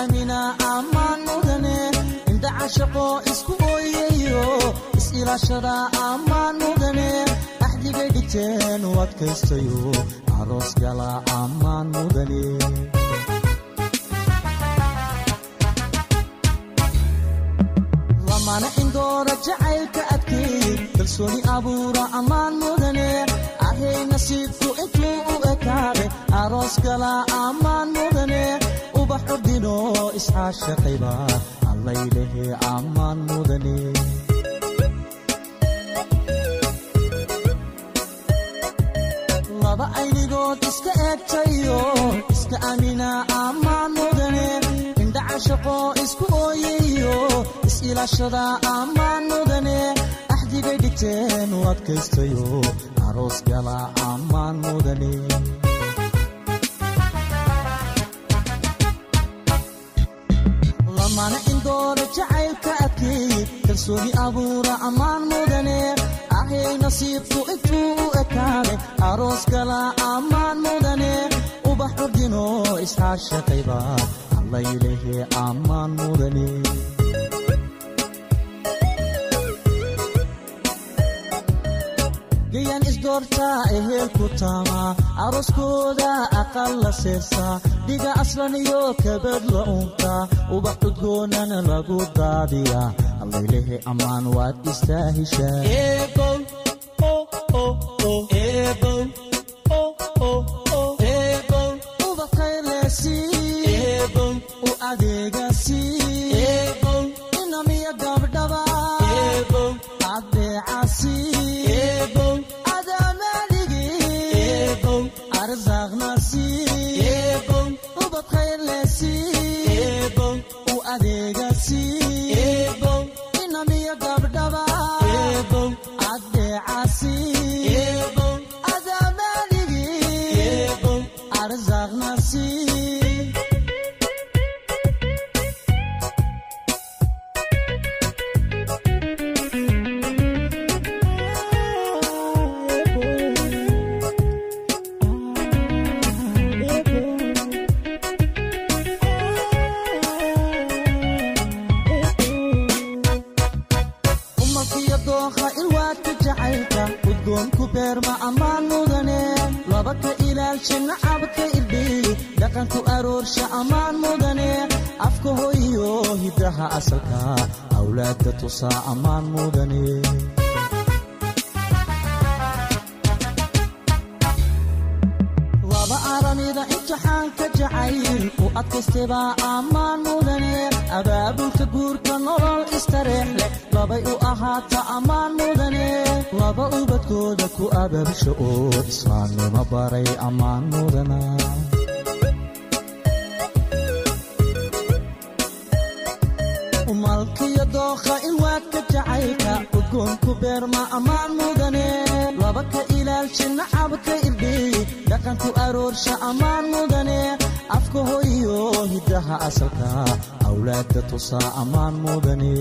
amina ammaan mudane indhacashaqo isku ooyayo is-ilaashada ammaan mudane axdigay dhigteen u adkaystayo aroos gala ammaan mudane. Lamana indoora jacaylka adkeey kalsooni abuura ammaan mudane ahay nasiibku intuu u ekaaday aroos gala ammaan mudane ubax ordino iscaashaqayba allaylehe ammaan mudane laba aynigood iska eegtayo iska amina ammaan mudane indhacashaqo isku ooyayo is-ilaashada ammaan mudane axdigay dhigteen u adkaystayo aroos gala ammaan mudane lamana indoora jacaylka adkeey kalsooni abuura ammaan mudane. Ahay nasiibku intuu u ekaaday aroos gala ammaan mudane. Ubax ordino iscaashaqayba allaylehe ammaan mudane gayan isdoortaa ehelku taamaa arooskooda aqal la seesaa dhiga aslan iyo kabad la uuntaa ubax cudgoonana lagu daadiyaa allaylehe ammaan waad istaahishaa u adeegasi inamiya gabdhaba adeecasi aroorsha ammaan mudane afka hoyo hiddaha asalka awlaadda tusaa ammaan mudane. Laba u adkaystebaa ammaan mudane abaabulka guurka u ahaata baray ammaan mudana umalkiyo dookha ilwaadka jacaylka udgoonku beerma ammaan mudane. Laba ka ilaalsha nacabka irdhiy dhaqanku aroorsha ammaan mudane. Afka hoyo hiddaha asalka awlaadda tusaa ammaan mudane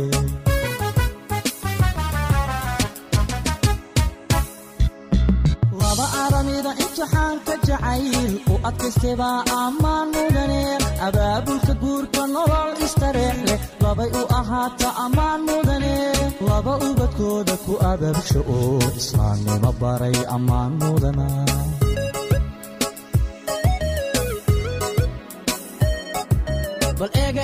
laba aramida imtixaanka jacayl u adkaystebaa ammaan mudane abaabulka guurka nolol istareex leh labay u ahaata ammaan mudane laba ubadkooda ku abaabsha oo islaamnimo baray ammaan mudana bal eega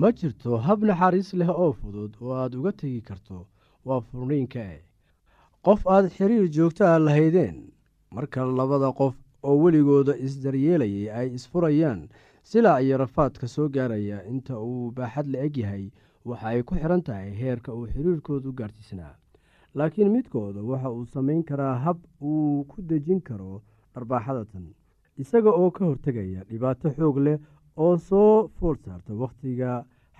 ma jirto hab naxariis leh oo fudud oo aad uga tegi karto waa furniinka. E qof aad xiriir joogto ah lahaydeen marka labada qof oo weligooda isdaryeelayay ay isfurayaan silaa iyo rafaadka soo gaaraya inta uu baaxad la eg yahay waxa ay ku xidhan tahay heerka uu xiriirkoodu gaarsiisnaa laakiin midkooda waxa uu samayn karaa hab uu ku dejin karo dharbaaxada tan isaga oo ka hortegaya dhibaato xoog leh oo soo fool saarta wakhtiga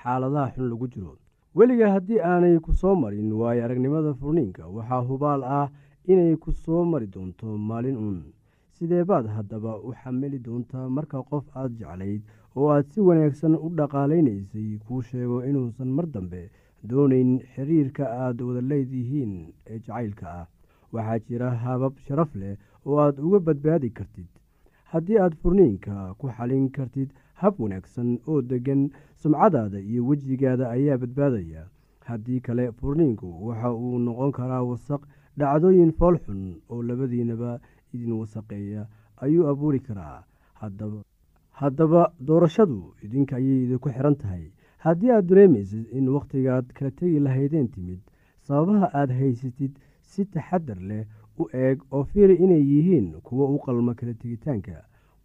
xaaladaha xun lagu jiro. Weliga haddii aanay ku soo marin waayo aragnimada furniinka waxaa hubaal ah inay ku soo mari doonto maalin uun sidee baad haddaba u xamili doontaa marka qof aad jeclayd oo aad si wanaagsan u dhaqaalaynaysay kuu sheego inuusan mar dambe doonayn xiriirka aad wada leedihiin ee jacaylka ah. Waxaa jira habab sharaf leh oo aad uga badbaadi kartid. Haddii aad furniinka ku xalin kartid hab wanaagsan oo deggan sumcadaada iyo wejigaada ayaa badbaadaya. Haddii kale furniinku waxa uu noqon karaa wasaq dhacdooyin fool xun oo labadiinaba idin wasaqeeya ayuu abuuri karaa. Haddaba doorashadu idinka ayay idinku xiran tahay. Haddii aad dareemaysid in wakhtigaad kala tegi lahaydeen timid sababaha aad haysatid si taxadar leh u eeg oo fiiri inay yihiin kuwo u qalma kala tegitaanka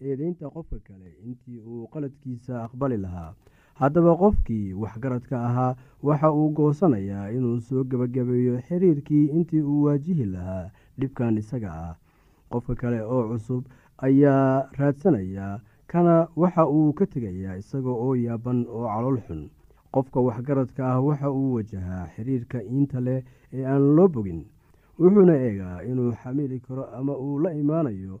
eedeynta qofka kale intii uu qaladkiisa aqbali lahaa. Haddaba qofkii waxgaradka ahaa waxa uu goosanayaa inuu soo gebagabeeyo xiriirkii intii uu waajihi lahaa dhibkan isaga ah. Qofka kale oo cusub ayaa raadsanaya kana waxa uu ka tegayaa isaga oo yaaban oo calool xun. Qofka waxgaradka ah waxa uu wajahaa xiriirka iinta leh ee aan loo bogin. Wuxuuna eegaa inuu xamili karo ama uu la imaanayo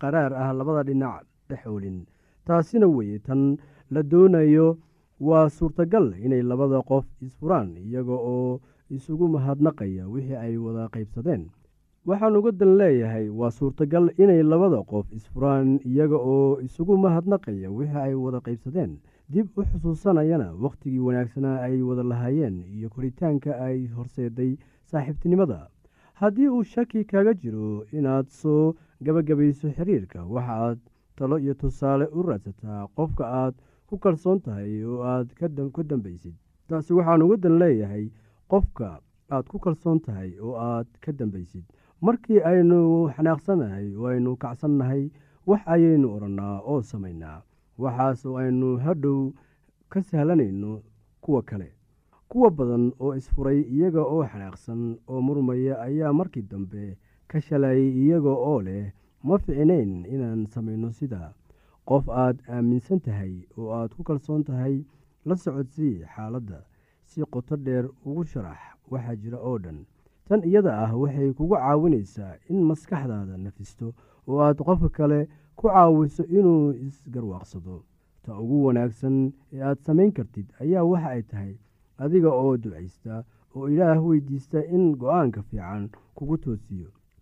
qaraar ah labada dhinac dhexoolin taasina weye tan la doonayo waa suurtagal inay labada qof isfuraan iyaga oo isugu mahadnaqaya wixii ay wada qaybsadeen. Waxaan uga dan leeyahay waa suurtagal inay labada qof isfuraan iyaga oo isugu mahadnaqaya wixii ay wada qaybsadeen. Dib u xusuusanayana wakhtigii wanaagsanaa ay wada lahaayeen iyo koritaanka ay horseeday saaxiibtinimada. Haddii uu shaki kaga jiro inaad soo gabagabayso xiriirka. Waxaaad talo iyo tusaale u raadsataa qofka aad ku kalsoon tahay oo aad ka dambaysid. Taasi waxaan uga dan leeyahay qofka aad ku kalsoon tahay oo aad ka dambaysid. Markii aynu xanaaqsannahay oo aynu kacsannahay wax ayaynu odhannaa oo samaynaa. Waxaas oo aynu hadhow ka sahlanayno kuwa kale. Kuwa badan oo isfuray iyaga oo xanaaqsan oo murmaya ayaa markii dambe ka shalayay iyaga oo leh ma ficinayn inaan samayno sidaa qof aad aaminsan tahay oo aad ku kalsoon tahay la socodsii xaaladda si qoto dheer ugu sharax waxaa jira oo dhan. Tan iyada ah waxay kugu caawinaysaa in maskaxdaada nafisto oo aad qofka kale ku caawiso inuu isgarwaaqsado. Ta ugu wanaagsan ee aad samayn kartid ayaa waxa ay tahay adiga oo ducaysta oo ilaah weydiista in go'aanka fiican kugu toosiyo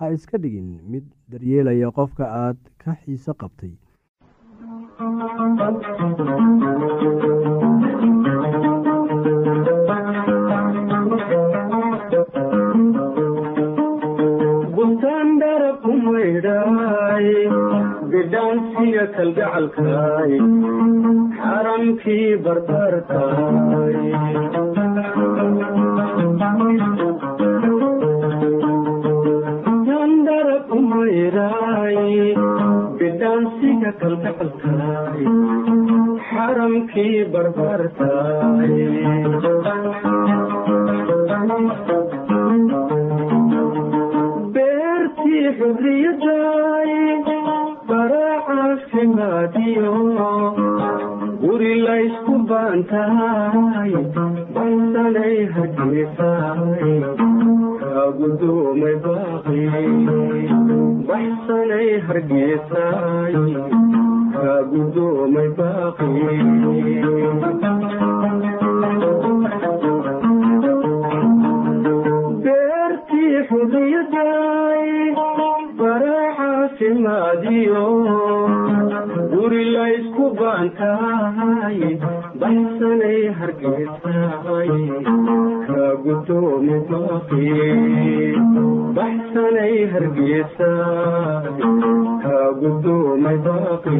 ha iska dhigin mid daryeelaya qofka aad ka xiiso qabtay. Xaramkii barbarkaay kumayraay bidhaansiga kalgacalkaay xaramkii barbarkaay beertii xurriyadaay baracaafimaadiyo guri laysku baantahay baysanay hargeysaay kaagudoomay baaqi baxsanay hargeysaay kaagudoomay baaqi beertii xurriyadaay baracaafimaadiyo guri laysku baantahay baxsanay hargeysaay kaagudoomay baaqi baxsanay hargeysaay kaagudoomay baaqi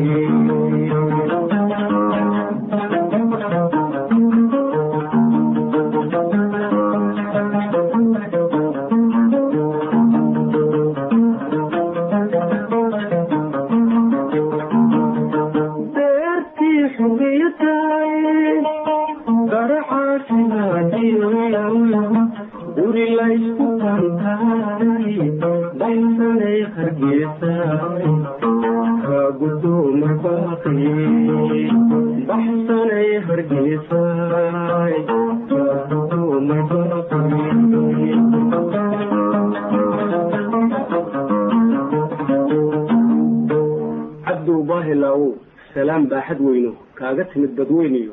baaxad weyno kaaga timid badweyniyo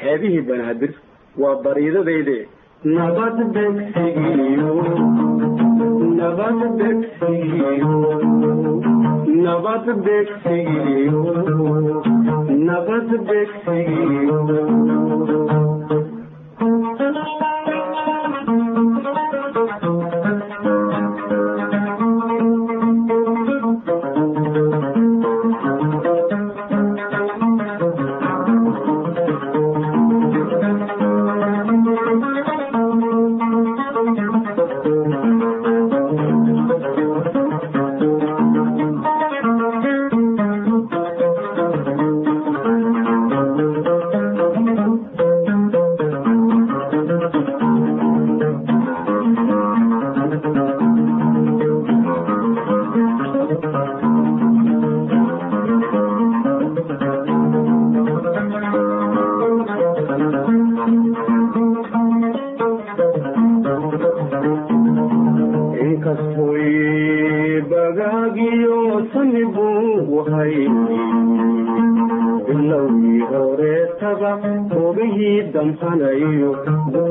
xeebihii banaadir waa bariidadayde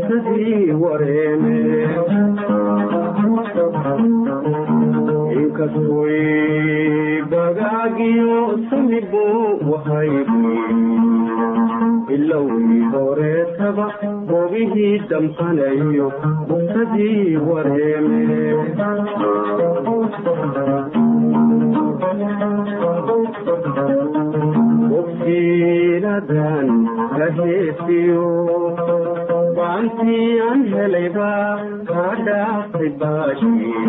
busadii wareeme inkastoy bagaagiyo sani buu wahay bilowgii horeetaba hogihii damhanayo busadii wareeme bogsiinadan ka heesiyo baantii aan helayba kaa dhaafay baashii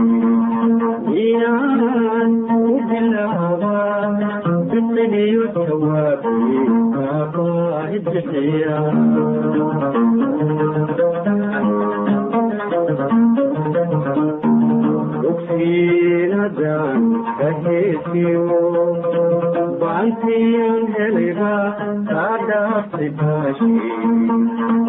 miyaan u bilaabaa biqiliyo jawaabii kaabaahi bixiya ogsiinadan kaheesiyo baantiyan helayba kaa dhaafay baashii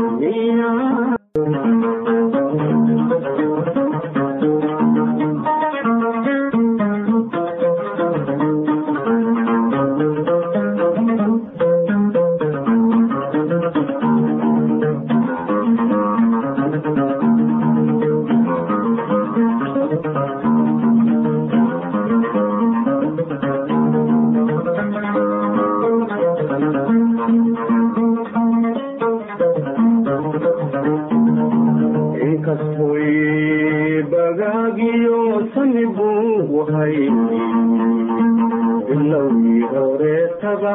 horeetaba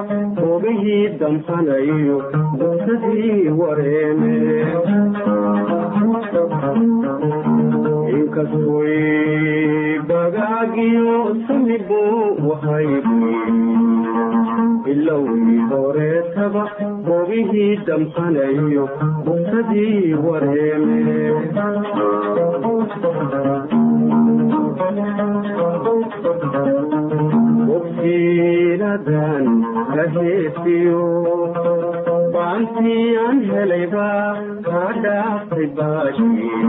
ogihii damsanayo busadii wareeme inkastoy bagaagiyo samibu wahay bilowgii horeetaba ogihii damsanayo busadii wareeme kaheesiyo baantiyan helayba kaa dhaafay baashii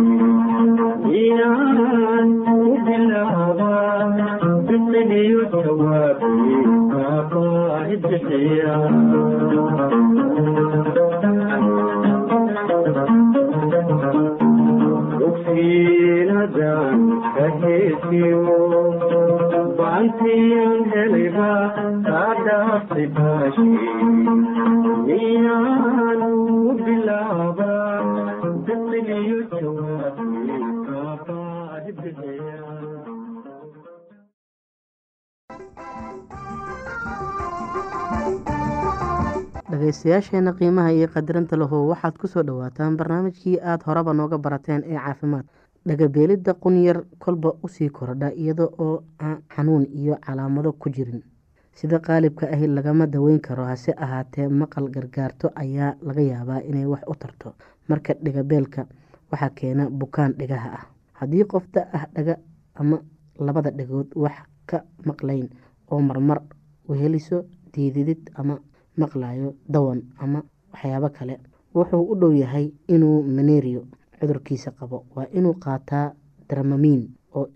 miyaan u bilaabaa biqiliyo jawaabii kaabaahi bixiya ogsiinadan kaheesiyo baantiyan dhagaystayaasheena qiimaha iyo qadarinta lahow waxaad ku soo dhowaataan barnaamijkii aada horeba nooga barateen ee caafimaad dhagabeelidda qunyar kolba u sii kordha iyada oo aan xanuun iyo calaamado ku jirin. Sida qaalibka ahi lagama daweyn karo hase ahaatee maqal gargaarto ayaa laga yaabaa inay wax u tarto. Marka dhigabeelka waxaa keena bukaan dhigaha ah. Haddii qof da ah dhaga ama labada dhagood wax ka maqlayn oo marmar weheliso diididid ama maqlayo dawan ama waxyaabo kale wuxuu u dhow yahay inuu manerio cudurkiisa qabo. Waa inuu qaataa dramamiin oo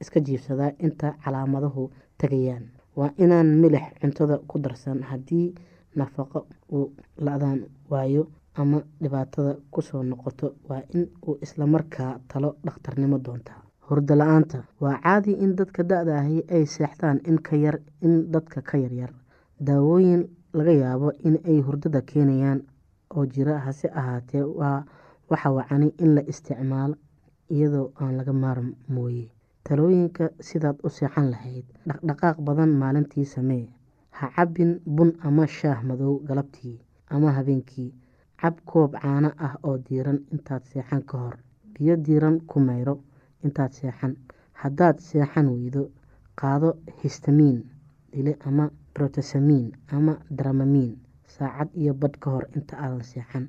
iska jiifsadaa inta calaamaduhu tagayaan. Waa inaan milix cuntada ku darsan haddii nafaqo uu la-daan waayo ama dhibaatada ku soo noqoto. Waa in uu islamarkaa talo dhakhtarnimo doontaa hurdo la'aanta waa caadi in dadka da-da ahi ay seexdaan in ka yar in dadka ka yaryar daawooyin laga yaabo in ay hurdada keenayaan oo jira hase ahaatee waa waxa wacani in la isticmaalo iyadoo aan laga maarm mooye. Talooyinka sidaad u seexan lahayd dhaqdhaqaaq badan maalintii samee. Ha cabbin bun ama shaah madow galabtii ama habeenkii. Cab koob caano ah oo diiran intaad seexan ka hor. Biyo diiran ku mayro intaad seexan. Haddaad seexan weydo qaado histamiin dile ama brotesamiin ama dramamiin saacad iyo badh ka hor inta aadan seexan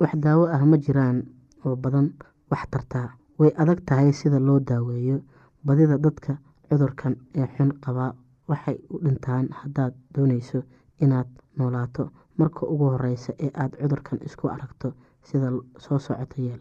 daawo ah ma jiraan oo badan wax tartaa way adag tahay sida loo daaweeyo badida dadka cudurkan ee xun qabaa waxay u dhintaan haddaad dooneyso inaad noolaato. Marka ugu horeysa ee aad cudurkan isku aragto sida soo socota yeel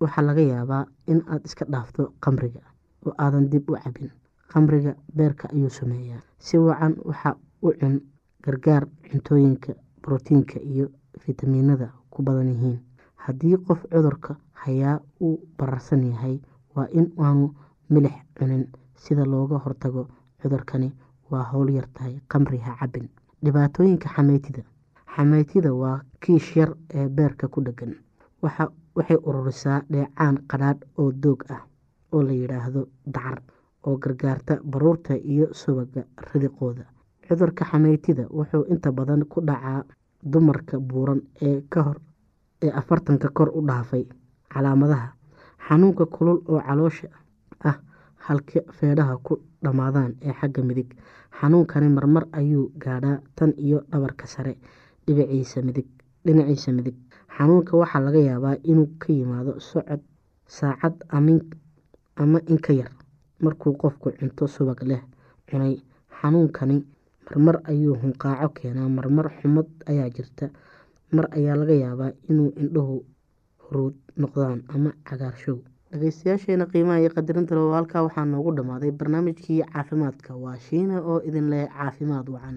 waxaa laga yaabaa in aad iska dhaafto qamriga oo aadan dib u cabin qamriga beerka ayuu sameeyaa. Si wacan waxa u cun gargaar cuntooyinka brotiinka iyo fitamiinada ku badan yihiin. Haddii qof cudurka hayaa uu bararsan yahay waa in aanu milix cunin sida looga hortago cudurkani. Waa howl yartahay qamri ha cabin dhibaatooyinka xameytida. Xameytida waa kiish yar ee beerka ku dhegan waxay ururisaa dheecaan qadhaadh oo doog ah oo la yidhaahdo dacar oo gargaarta baruurta iyo subaga ridiqooda. Cudurka xameytida wuxuu inta badan ku dhacaa dumarka buuran ee afartanka kor u dhaafay calaamadaha xanuunka kulul oo caloosha ah halka feedhaha ku dhammaadaan ee xagga midig. Xanuunkani marmar ayuu gaadhaa tan iyo dhabarka sare dhinaciisa midig. Xanuunka waxaa laga yaabaa inuu ka yimaado socod saacad ama inka yar markuu qofku cunto subag leh cunay. Xanuunkani marmar ayuu hunqaaco keenaa marmar xumad ayaa jirta mar ayaa laga yaabaa inuu indhuhu huruud noqdaan ama cagaarshow. Dhageystayaasheena qiimaha iyo qadarinta lo halkaa waxaa noogu dhammaaday barnaamijkii caafimaadka. Waa shiina oo idin leh caafimaad wacan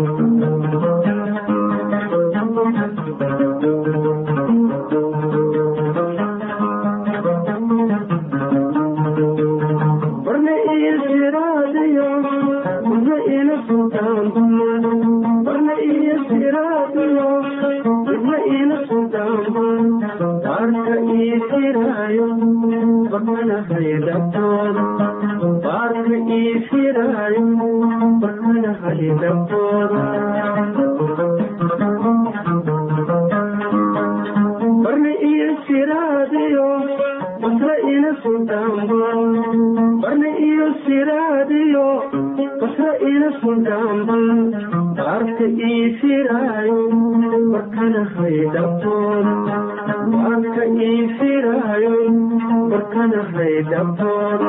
firay barkanahay dhabtoon waadka ii firayo barkanahay dhabtoon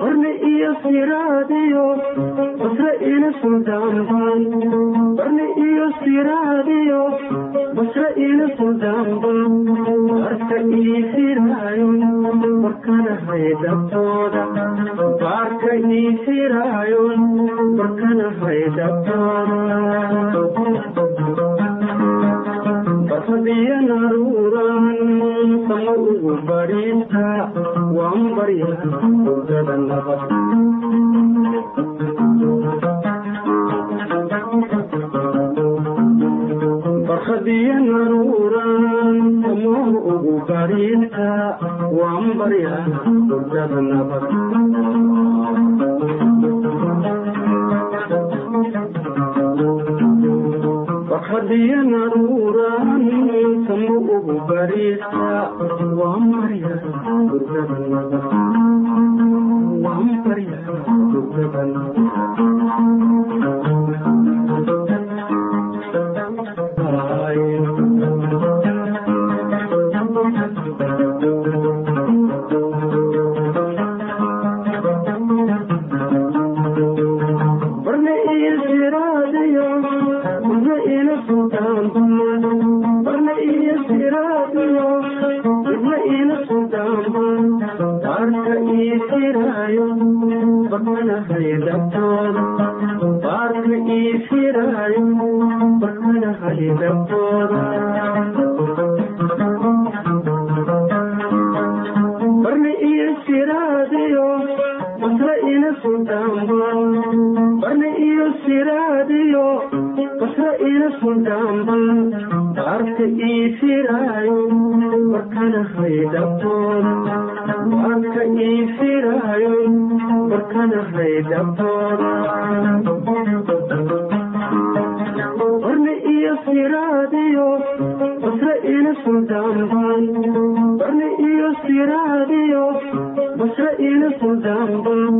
barne iyo siraadiyo basre ila suldaanban barne iyo siraadiyo basha ilasudamba arka ii firaayo barkana hay dabtooda baarka ii firaayo barkana hay dabtoodabaadiya naruuran sama ugu barita waan barya udada nabad rabbiya nanuuran amuu ugu bariisa waan barya dugdada nabad rabbiya nanuuran amuu ugu bariisa waan barya dugdada nabad waan barya dugdada nabad siraadiyo basre ina suldaanba barne iyo siraadiyo basre barne iyo siraadiyo basra ila suldaanban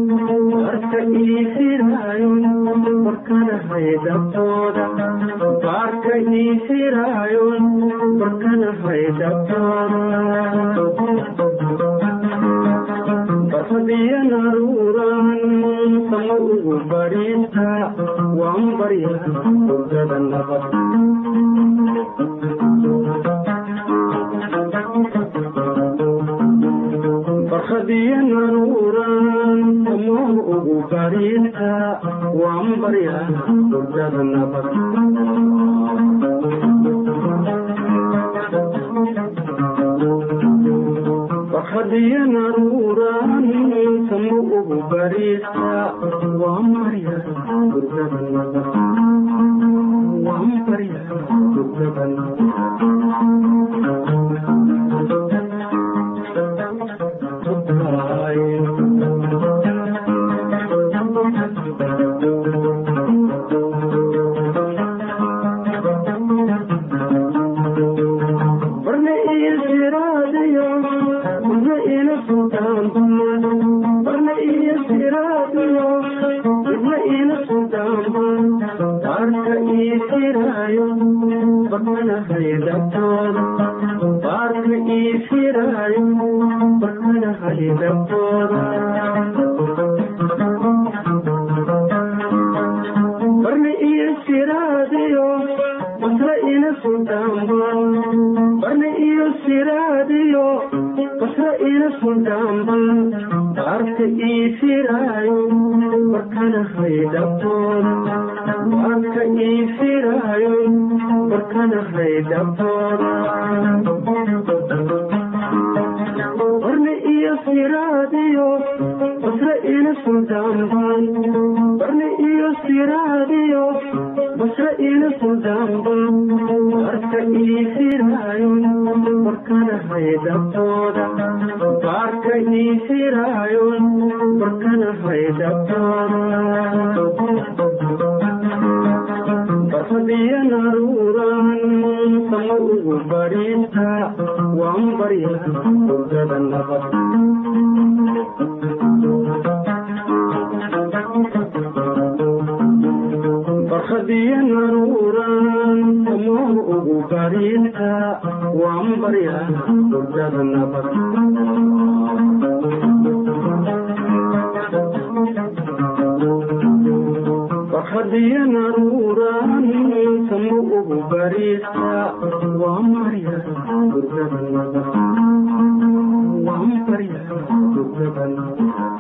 baarka ii firaayo barkana haydabtooda baarka ii firaayo barkana haydabtooda barfadiya naruuran sama ugu bariista waan barya hurdada nabad ugu bariista waan barya hurdada nabad barfadiya naruuran sama ugu bariista waan barya hurdada nabad waan barya hurdada nabad firaayo barkana haydabtooda baarka ii basra ila suldaanban baarka ii firaayo barkana haydabtooda baarka ii firaayo barne iyo siraadiyo basra ila suldaanban barne iyo siraadiyo basra ila suldaanban baarka ii firaayo barkana haydabtooda baarka ii firaayo barkana haydabtooda barfadiya naruuran sama ugu bariista waan barya hurdada nabad barfadiya naruuran sama ugu bariista waan barya hurdada nabad barfadiya naruuran sama ugu barya hurdada nabad waan barya hurdada nabad